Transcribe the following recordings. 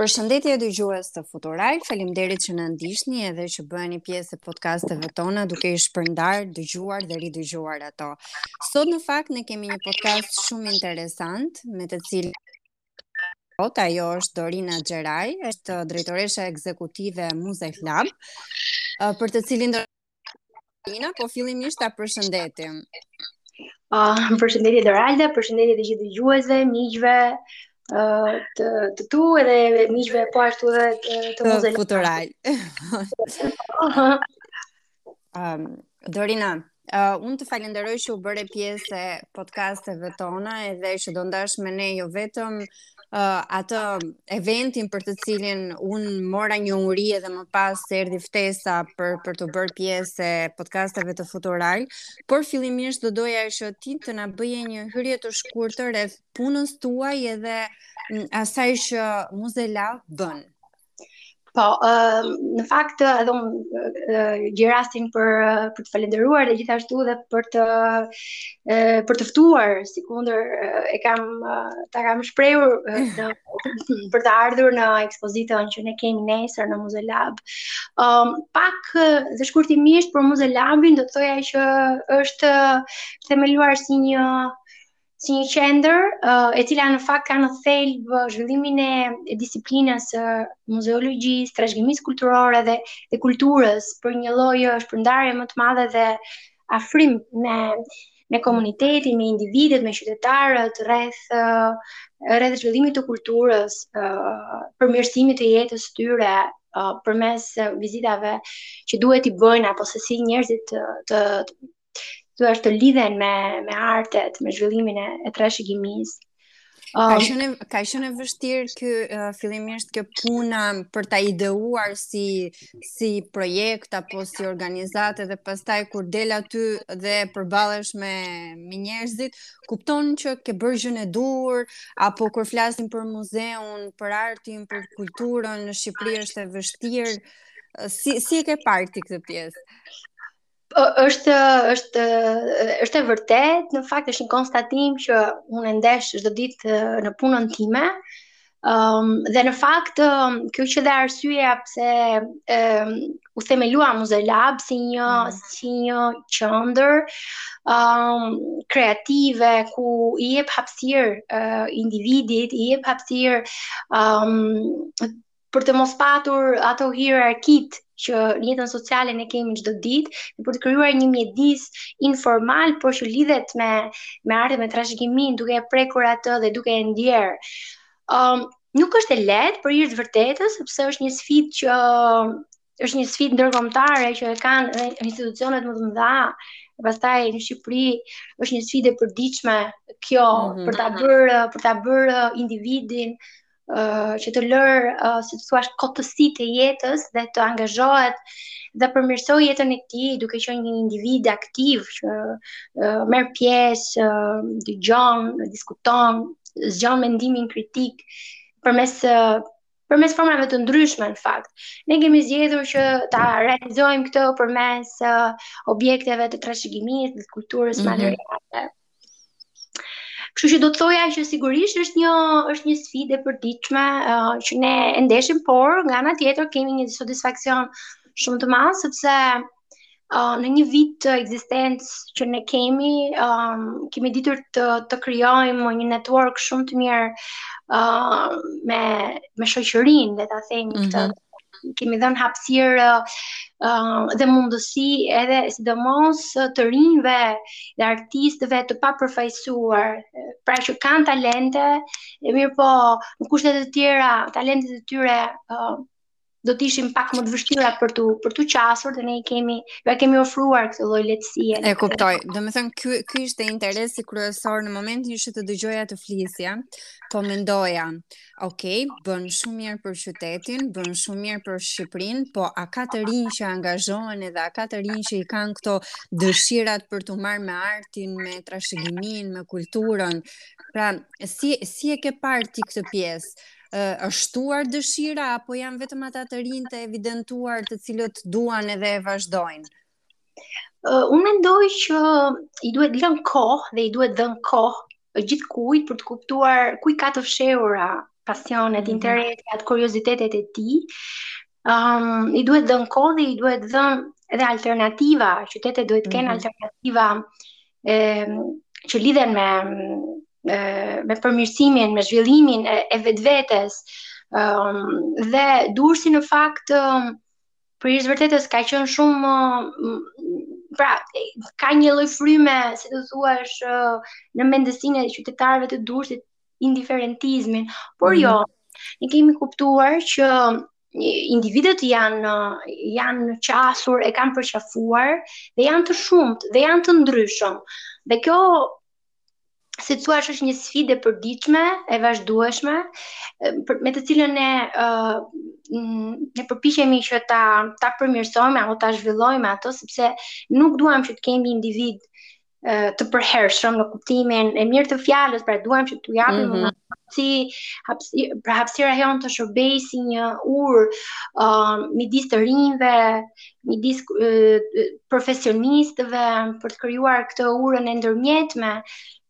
Përshëndetje dëgjues të Futural, faleminderit që na ndiqni edhe që bëheni pjesë e podcasteve tona duke i shpërndar, dëgjuar dhe ridëgjuar ato. Sot në fakt ne kemi një podcast shumë interesant me të cilin Sot ajo është Dorina Xheraj, është drejtoresha ekzekutive e Muze Lab, për të cilin do Ina, po fillimisht ta përshëndetim. Ah, uh, përshëndetje Doralda, përshëndetje të gjithë dëgjuesve, miqve, ë uh, të të tu edhe miqve po ashtu edhe të, të Muze Futural. Ehm, Dorina, uh, unë të falenderoj që u bëre pjesë e podcasteve tona edhe që do ndash me ne jo vetëm uh, uh, atë eventin për të cilin un mora njohuri edhe më pas erdhi ftesa për për t'u bërë pjesë e podcasteve të Futural, por fillimisht do doja që ti të na bëje një hyrje të shkurtër e punës tuaj edhe asaj që Muze Lab bën. Po, uh, në fakt edhe un gjej rastin për për të falenderuar dhe gjithashtu edhe për të uh, për të ftuar, sikundër uh, e kam uh, ta kam shprehur uh, për të ardhur në ekspozitën që ne kemi nesër në Muze Lab. Um, pak uh, dhe shkurtimisht për Muze Labin do të thoja që është themeluar si një si një qendër uh, e cila në fakt ka në thelb zhvillimin e, e disiplinës së uh, muzeologjisë, trashëgimisë kulturore dhe dhe kulturës për një lloj uh, shpërndarje më të madhe dhe afrim me me komunitetin, me individët, me qytetarët rreth uh, rreth zhvillimit të kulturës, uh, përmirësimit të jetës së tyre uh, përmes vizitave që duhet t'i bëjnë apo se si njerëzit të, të të duan të lidhen me, me artet, me zhvillimin e, e trashëgimisë. Um, ka qënë e vështirë ky uh, fillimisht kjo puna për ta ideuar si si projekt apo si organizatë dhe pastaj kur del aty dhe përballesh me me njerëzit, kupton që ke bërë gjënë e duhur apo kur flasim për muzeun, për artin, për kulturën në Shqipëri është e vështirë. Si si e ke parë ti këtë pjesë? Po, është është është e vërtet, në fakt është një konstatim që unë e ndesh çdo ditë në punën time. Um, dhe në fakt kjo qe dhe arsyeja pse um, u themelua Muze Lab si një mm. si një qendër um, kreative ku i jep hapësirë uh, individit, i jep hapësirë um, për të mos patur ato hierarkitë që në jetën sociale ne kemi çdo ditë, për të krijuar një mjedis informal, por që lidhet me me artin me trashëgiminë, duke e prekur atë dhe duke e ndjerë. Ëm um, nuk është e lehtë për hir të së vërtetës, sepse është një sfidë që është një sfidë ndërkombëtare që e kanë institucionet më të mëdha pastaj në Shqipëri është një sfidë e përditshme kjo mm -hmm. për ta bërë për ta bërë individin uh, që të lërë, uh, si të thuash, kotësitë e jetës dhe të angazhohet dhe përmirësojë jetën e tij duke qenë një individ aktiv që uh, merr pjesë, uh, dëgjon, diskuton, zgjon mendimin kritik përmes uh, përmes formave të ndryshme në fakt. Ne kemi zgjedhur që ta realizojmë këtë përmes uh, objekteve të trashëgimisë dhe kulturës mm -hmm. materiale. Kështu që do të thoja që sigurisht është një është një sfidë e përditshme uh, që ne e ndeshim, por nga ana tjetër kemi një satisfaksion shumë të madh sepse uh, në një vit ekzistencë që ne kemi, um, kemi ditur të të krijojmë një network shumë të mirë uh, me me shoqërinë, le ta themi këtë mm -hmm kemi dhënë hapësirë dhe mundësi edhe sidomos të rinjve dhe artistëve të papërfaqësuar, pra që kanë talente, mirëpo në kushte të tjera talentet e tyre do të ishin pak më të vështira për t'u për t'u qasur dhe ne i kemi ia kemi ofruar këtë lloj lehtësie. E kuptoj. Domethënë ky ky ishte interesi kryesor në momentin që të dëgjoja të flisje, po mendoja. Ëh, Ok, bën shumë mirë për qytetin, bën shumë mirë për Shqipërinë, po a ka të rinj që angazhohen edhe a ka të rinj që i kanë këto dëshirat për t'u marrë me artin, me trashëgiminë, me kulturën? Pra, si si e ke parë ti këtë pjesë? A është shtuar dëshira apo janë vetëm ata të rinj të evidentuar të cilët duan edhe e vazhdojnë? Uh, unë mendoj që i duhet lënë kohë dhe i duhet dhënë kohë gjithkujt për të kuptuar ku i ka të fshehura pasionet, mhm. interesat, kuriozitetet e tij. Um, i duhet dhënë kohë dhe i duhet dhënë edhe alternativa, qytetet duhet të kenë mhm. alternativa e, që lidhen me e, me përmirësimin, me zhvillimin e, e vetvetes. Um, dhe Durrësi në fakt um, Për hir të së vërtetës ka qenë shumë pra ka një lloj fryme, si të thuash, në mendësinë e qytetarëve të Durrësit indiferentizmin, por jo, mhm. ne kemi kuptuar që individët janë janë qasur, e kanë përqafuar dhe janë të shumtë dhe janë të ndryshëm. Dhe kjo siç thashë është një sfidë e përditshme, e vazhdueshme, me të cilën ne, ne përpiqemi që ta, ta përmirësojmë, apo ta zhvillojmë ato, sepse nuk duham që të kemi individë të përhershëm në kuptimin e mirë të fjalës, pra duam që t'u japim mm -hmm. si hapsi, pra hapësira jonë të shërbejë si një urë uh, midis të rinjve, midis profesionistëve për të krijuar këtë urën e ndërmjetme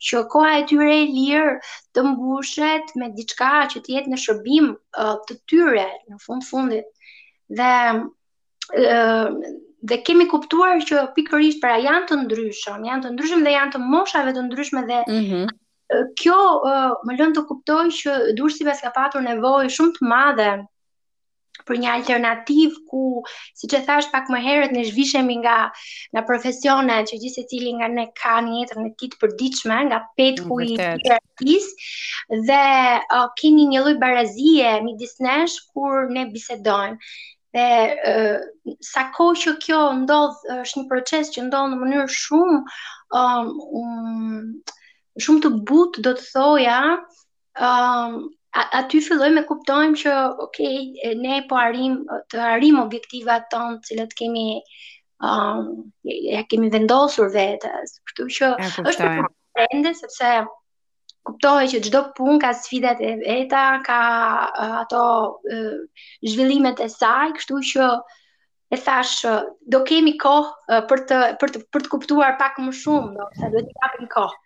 që koha e tyre e lirë të mbushet me diçka që të jetë në shërbim të tyre në fund fundit. Dhe dhe kemi kuptuar që pikërisht pra janë të ndryshëm, janë të ndryshëm dhe janë të moshave të ndryshme dhe mm -hmm. kjo më lë të kuptoj që Durrësi paska patur nevojë shumë të madhe për një alternativë ku, siç e thashë pak më herët, ne zhvishemi nga, nga profesioni që gjithsecili nga ne ka në jetën e tij të përditshme, nga petku i artistit, dhe o, kemi një lloj barazie midis nesh kur ne bisedojmë. Dhe uh, sa kohë që kjo ndodh është një proces që ndodh në mënyrë shumë um, um, shumë të butë do të thoja Um, aty fillojmë të kuptojmë që ok, ne po arrijmë t'i arrijmë objektivat tona, të cilat kemi um, ia kemi vendosur vetes. Kështu që është ende sepse kuptohet që çdo punë ka sfidat e veta, ka uh, ato uh, zhvillimet e saj, kështu që e thashë do kemi kohë për të për të për të kuptuar pak më shumë, do të do t'i japim kohë.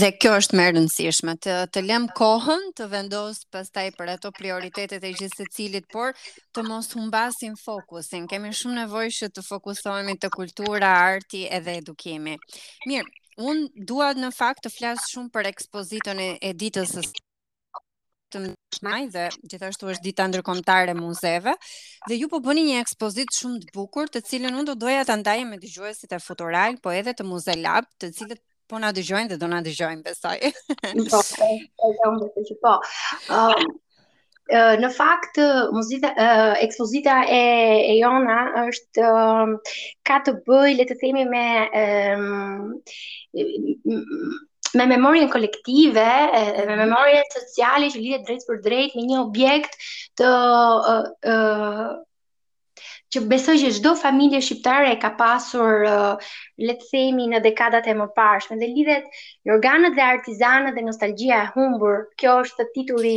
Dhe kjo është më e rëndësishme, të të lëmë kohën të vendosë pastaj për ato prioritetet e gjithsecilit, por të mos humbasim fokusin. Kemi shumë nevojë që të fokusohemi te kultura, arti edhe edukimi. Mirë, unë dua në fakt të flas shumë për ekspozitën e, e ditës së të maj dhe gjithashtu është dita ndërkombëtare e muzeve dhe ju po bëni një ekspozitë shumë të bukur, të cilën unë do doja ta ndaje me dëgjuesit e Futural, po edhe të Muze Lab, të cilët po na dëgjojnë dhe do na dëgjojnë besoj. Po, po, po, po. Um, në fakt muzita uh, ekspozita e e jona është uh, ka të bëjë le të themi me um, me memorien kolektive dhe me memorien sociale që lidhet drejtpërdrejt me një objekt të ë ë që besoj që çdo familje shqiptare e ka pasur uh, le të themi në dekadat e mëparshme dhe lidhet jorganët dhe artizanët dhe nostalgjia e humbur. Kjo është titulli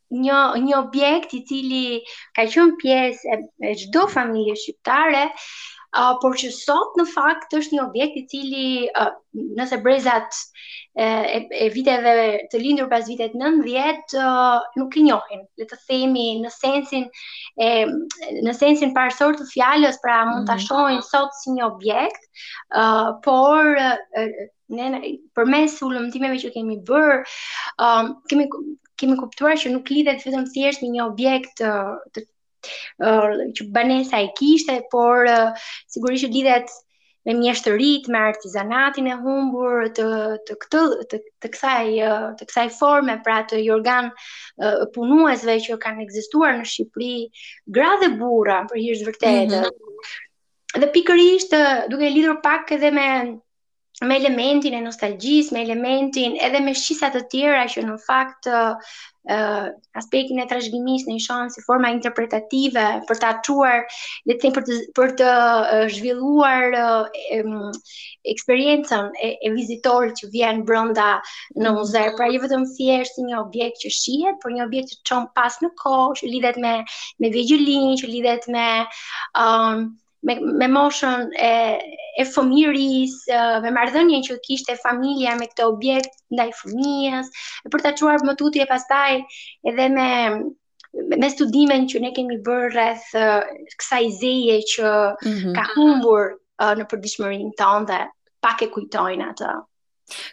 një një objekt i cili ka qenë pjesë e çdo familje shqiptare, uh, por që sot në fakt është një objekt i cili uh, nëse brezat e, e viteve të lindur pas vitet 90 uh, nuk i njohin, le të themi në sensin e në sensin parësor të fjalës, pra mund ta mhm. shohin sot si një objekt, uh, por uh, ne përmes hulumtimeve që kemi bër, um, kemi kemi kuptuar që nuk lidhet vetëm thjesht me një objekt të, të që banesa e kishte, por sigurisht lidhet me mjeshtërit, me artizanatin e humbur të të këtë të, të kësaj të kësaj forme pra të jorgan punuesve që kanë ekzistuar në Shqipëri, gra dhe burra për hir të vërtetës. Mm -hmm. Dhe pikërisht duke lidhur pak edhe me me elementin e nostalgjisë, me elementin edhe me shqisa të tjera që në fakt uh, në aspektin e trashëgimisë ne i shohim si forma interpretative për ta çuar, le të themi për të për të uh, zhvilluar uh, eksperiencën e, e vizitorit që vjen brenda në mhm. muze, pra jo vetëm thjesht si një objekt që shihet, por një objekt që të çon pas në kohë, që lidhet me me vegjëlinë, që lidhet me ëh um, me me moshën e e fëmijërisë, me marrëdhënien që kishte familja me këtë objekt ndaj fëmijës, për ta çuar më tutje pastaj edhe me me studimin që ne kemi bërë rreth kësaj zeje që mm -hmm. ka humbur uh, në përditshmërinë tonë dhe pak e kujtojnë atë.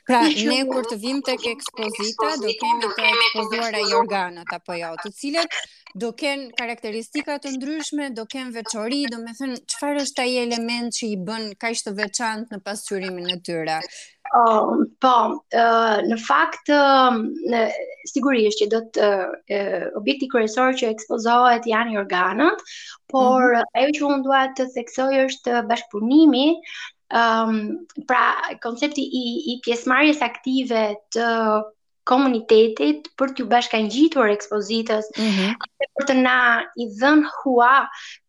Pra, ne kur të vijmë tek ekspozita, do kemi të ekspozuara jorganët apo jo, të cilët do kenë karakteristika të ndryshme, do kenë veçori, domethënë, çfarë është ai element që i bën kaq të veçantë në pasqyrimin e tyre? Uh, po, uh, në fakt, uh, në, sigurisht që do të uh, objekti kryesor që ekspozohet janë jorganët, por mm -hmm. ajo që unë dua të theksoj është bashkëpunimi Um, pra, koncepti i, i pjesëmarrjes aktive të komunitetit për t'iu bashkangjitur ekspozitës, mm -hmm. për të na i dhënë hua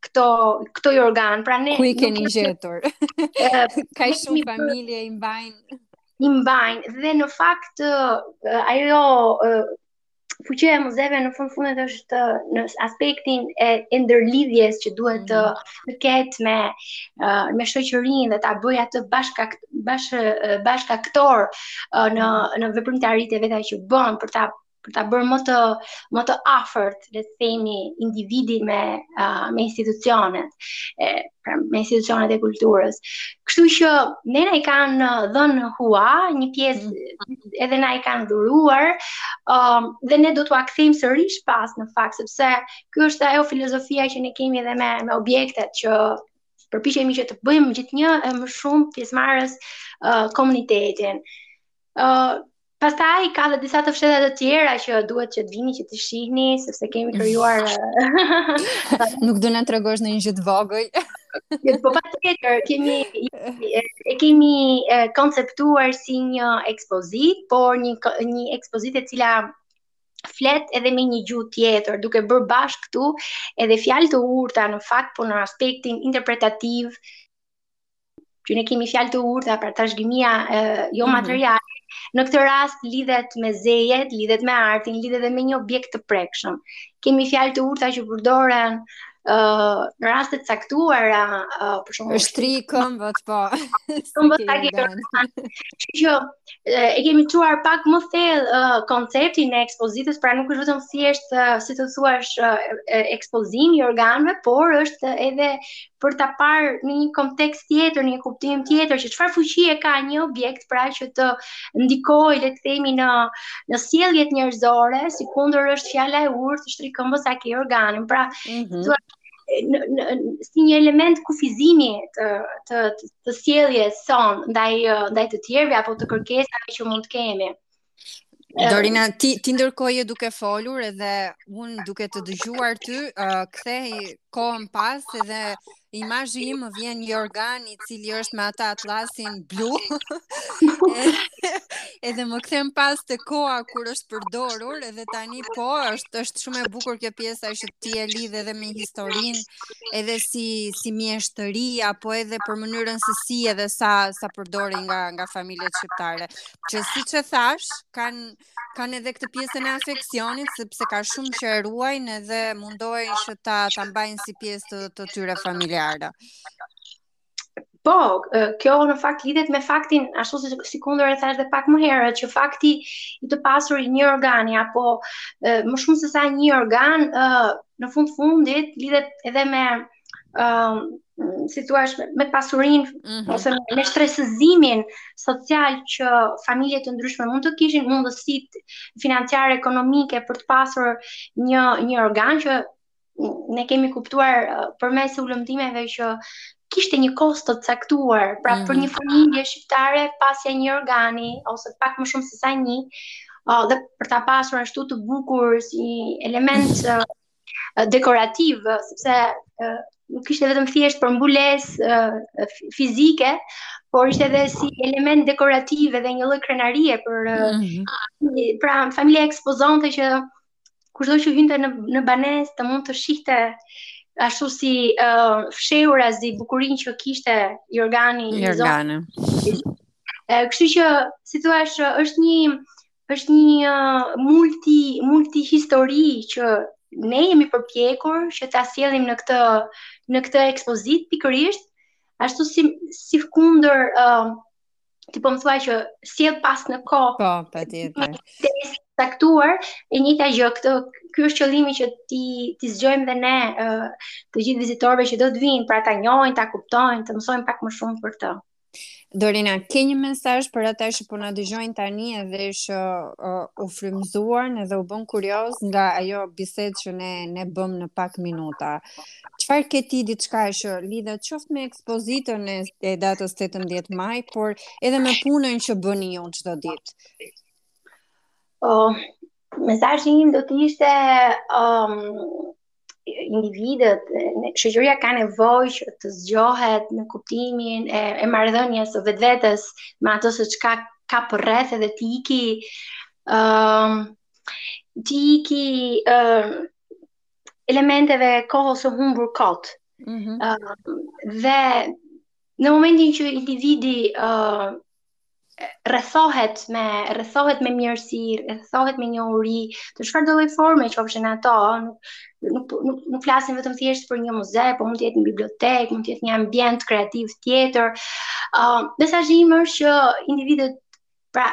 këto këto jorganë, pra ne ku i keni gjetur? Ka shumë familje i mbajnë i mbajnë dhe në fakt ajo fuqia e muzeve në fund të fundit është në aspektin e, e ndërlidhjes që duhet të, mhm. të ketë me me shoqërinë dhe ta bëjë atë bashka bash bashkaktor në mhm. në veprimtaritë e veta që bën për ta për ta bërë më të më të afërt le të themi individin me me institucionet. E, pra me institucionet e kulturës. Kështu që ne na i kanë uh, dhënë hua, një pjesë mm. edhe na i kanë dhuruar, um, dhe ne do t'ua kthejmë sërish pas në fakt, sepse kjo është ajo filozofia që ne kemi edhe me, me objektet, që përpiqemi që të bëjmë gjithnjë e më shumë pjesëmarrës uh, komunitetin. Uh, Pastaj ka dhe disa të fshehta të tjera që duhet që të vini që t'i shihni, sepse kemi krijuar nuk do na tregosh ndonjë gjë të vogël. Jo, po patjetër, kemi e kemi konceptuar si një ekspozitë, por një një ekspozitë e cila flet edhe me një gjuhë tjetër, duke bërë bashkë këtu edhe fjalë të urta në fakt, por në aspektin interpretativ, që ne kemi fjalë të urta pra trashëgimia jo mhm. materiale, mm -hmm. në këtë rast lidhet me zejet, lidhet me artin, lidhet edhe me një objekt të prekshëm. Kemi fjalë të urta që përdoren ë uh, në raste të caktuara, uh, për shembull, shtriji këmbët, po. Këmbët sa ke. Që e kemi çuar pak më thellë uh, konceptin e ekspozitës, pra nuk është vetëm thjesht uh, si të thuash uh, ekspozimi i jorganëve, por është edhe për ta parë në një kontekst tjetër, në një kuptim tjetër që çfarë fuqie ka një objekt pra që të ndikojë le të themi në në sjelljet njerëzore, sikundër është fjala e urtë, shtriji këmbët sa ke jorganin. Pra, mm -hmm. Në, në, si një element kufizimi të të të, të sjelljes sonë ndaj ndaj të tjerëve apo të kërkesave që mund të kemi. Dorina, ti, ti ndërkohë duke folur edhe unë duke të dëgjuar ty, uh, kthej kohën pas edhe imazhi im më vjen një jorgan i cili është me atë atlasin blu. edhe më kthen pas te koha kur është përdorur edhe tani po është është shumë e bukur kjo pjesa që ti e lidh edhe me historinë, edhe si si mjeshtëri apo edhe për mënyrën se si edhe sa sa përdorej nga nga familjet shqiptare. që siç e thashë, kanë kanë edhe këtë pjesën e afeksionit, sepse ka shumë që e ruajnë edhe mundohen që ta, ta mbajnë si pjesë të, të tyre familjare. Po, kjo në fakt lidhet me faktin, ashtu si, sikundër e thashë dhe pak më herët, që fakti i të pasurit një jorgani, apo më shumë se sa një jorgan, në fund fundit lidhet edhe me uh, si thua me pasurinë mm -hmm. ose me shtresëzimin social që familje të ndryshme mund të kishin mundësitë financiare ekonomike për të pasur një një jorgan që ne kemi kuptuar përmes hulumtimeve që kishte një kosto të caktuar, pra mm -hmm. për mhm. një familje shqiptare pasja një jorgani ose pak më shumë se sa një, uh, dhe për ta pasur ashtu të bukur si element uh, dekorativ, sepse nuk ishte vetëm thjesht për mbulesë fizike, por ishte edhe si element dekorativ edhe një lloj krenarie për mhm. pra familja ekspozonte që kushdo që hynte në në banesë të mund të shihte ashtu si uh, fshehurazi bukurinë që kishte jorgani jorgani. Kështu që si thua është një Është një multi multi histori që ne jemi përpjekur që ta sjellim në këtë në këtë ekspozitë pikërisht ashtu si sikundër uh, ti po më thua që sjell pas në kohë. Po, patjetër. Të caktuar e njëjta gjë këtë ky është qëllimi që t'i t'i zgjojmë dhe ne uh, të gjithë vizitorëve që do të vinë, pra ta njohin, ta kuptojnë, të mësojnë pak më shumë për të. Dorina, ke një mesazh për ata që po na dëgjojnë tani edhe që uh, u frymëzuan edhe u bënë kuriozë nga ajo bisedë që ne ne bëmë në pak minuta. Çfarë ke ti diçka që lidhet qoftë me ekspozitën e, e datës 18 maj, por edhe me punën që bëni ju çdo ditë? Oh, mesazhi im do të ishte um, individët, shoqëria ka nevojë që të zgjohet në kuptimin e, e marrëdhënies së vetvetes me ato se çka ka përreth edhe t'i iki ë uh, t'i iki ë uh, elementeve kohës së humbur kot. Mm -hmm. uh, dhe në momentin që individi ë uh, rrethohet me rrethohet me mirësi, rrethohet me njohuri, të çfarëdo lloj forme qofshin ato, nuk nuk nuk, nuk flasim vetëm thjesht për një muze, po mund të jetë një bibliotekë, mund të jetë një ambient kreativ tjetër. Ë, uh, mesazhi im është që individët Pra,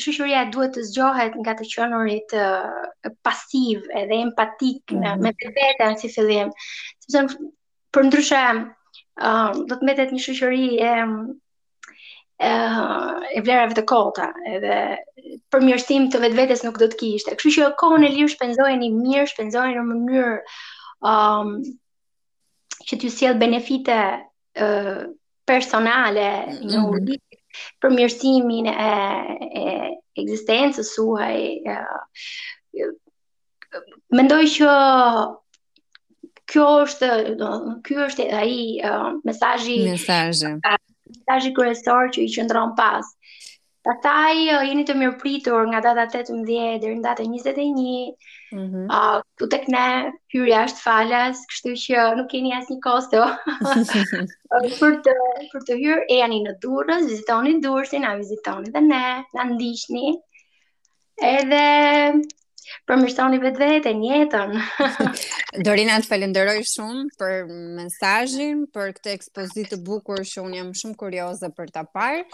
shoqëria duhet të zgjohet nga të qenurit uh, pasiv edhe empatik mm -hmm. me vetveten si fillim, sepse Përndryshe, uh, do të mbetet një shoqëri e, e, e vlerave të kota, edhe përmirësim të vetvetes nuk do të kishte. Kështu që kohën e lirë shpenzojeni mirë, shpenzojeni në mënyrë um, që t'ju sjell benefite uh, personale, një mm -hmm. përmirësimin e, e ekzistencës suaj, uh, mendoj që kjo është do ky është ai uh, mesazhi mesazhi mesazhi kryesor që i qëndron pas Pastaj uh, jeni të mirëpritur nga data 18 deri në datën 21. Mhm. Ëh, mm uh, ku tek ne hyrja është falas, kështu që nuk keni asnjë kosto. për të për të hyrë ejani në Durrës, vizitoni Durrësin, na vizitoni dhe ne, na ndiqni. Edhe përmirësoni vetveten e jetën. Dorina, të falënderoj shumë për mesazhin, për këtë ekspozitë të bukur që unë jam shumë kurioze për ta parë,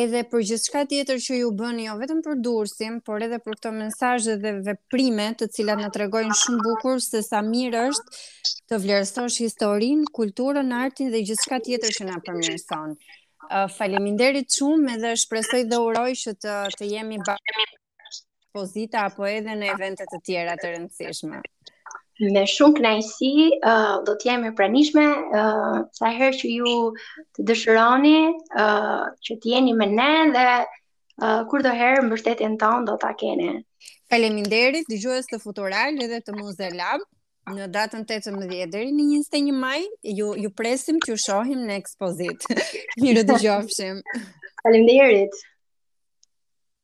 edhe për gjithçka tjetër që ju bëni, jo vetëm për Durrësin, por edhe për këto mesazhe dhe veprime të cilat na tregojnë shumë bukur se sa mirë është të vlerësosh historinë, kulturën, artin dhe gjithçka tjetër që na përmirëson. Uh, faleminderit shumë edhe shpresoj dhe uroj që të, të jemi bashkë në ekspozita apo edhe në evente të tjera të rëndësishme. Me shumë kënaqësi uh, do të jem e pranishme uh, sa herë që ju të dëshironi uh, që të jeni me ne dhe uh, kurdoherë mbështetjen tonë do ta keni. Faleminderit dëgjues të Futural edhe të Muze Lab. në datën 18 deri në 21 maj ju ju presim t'ju shohim në ekspozitë. Mirudëgjofshim. Faleminderit.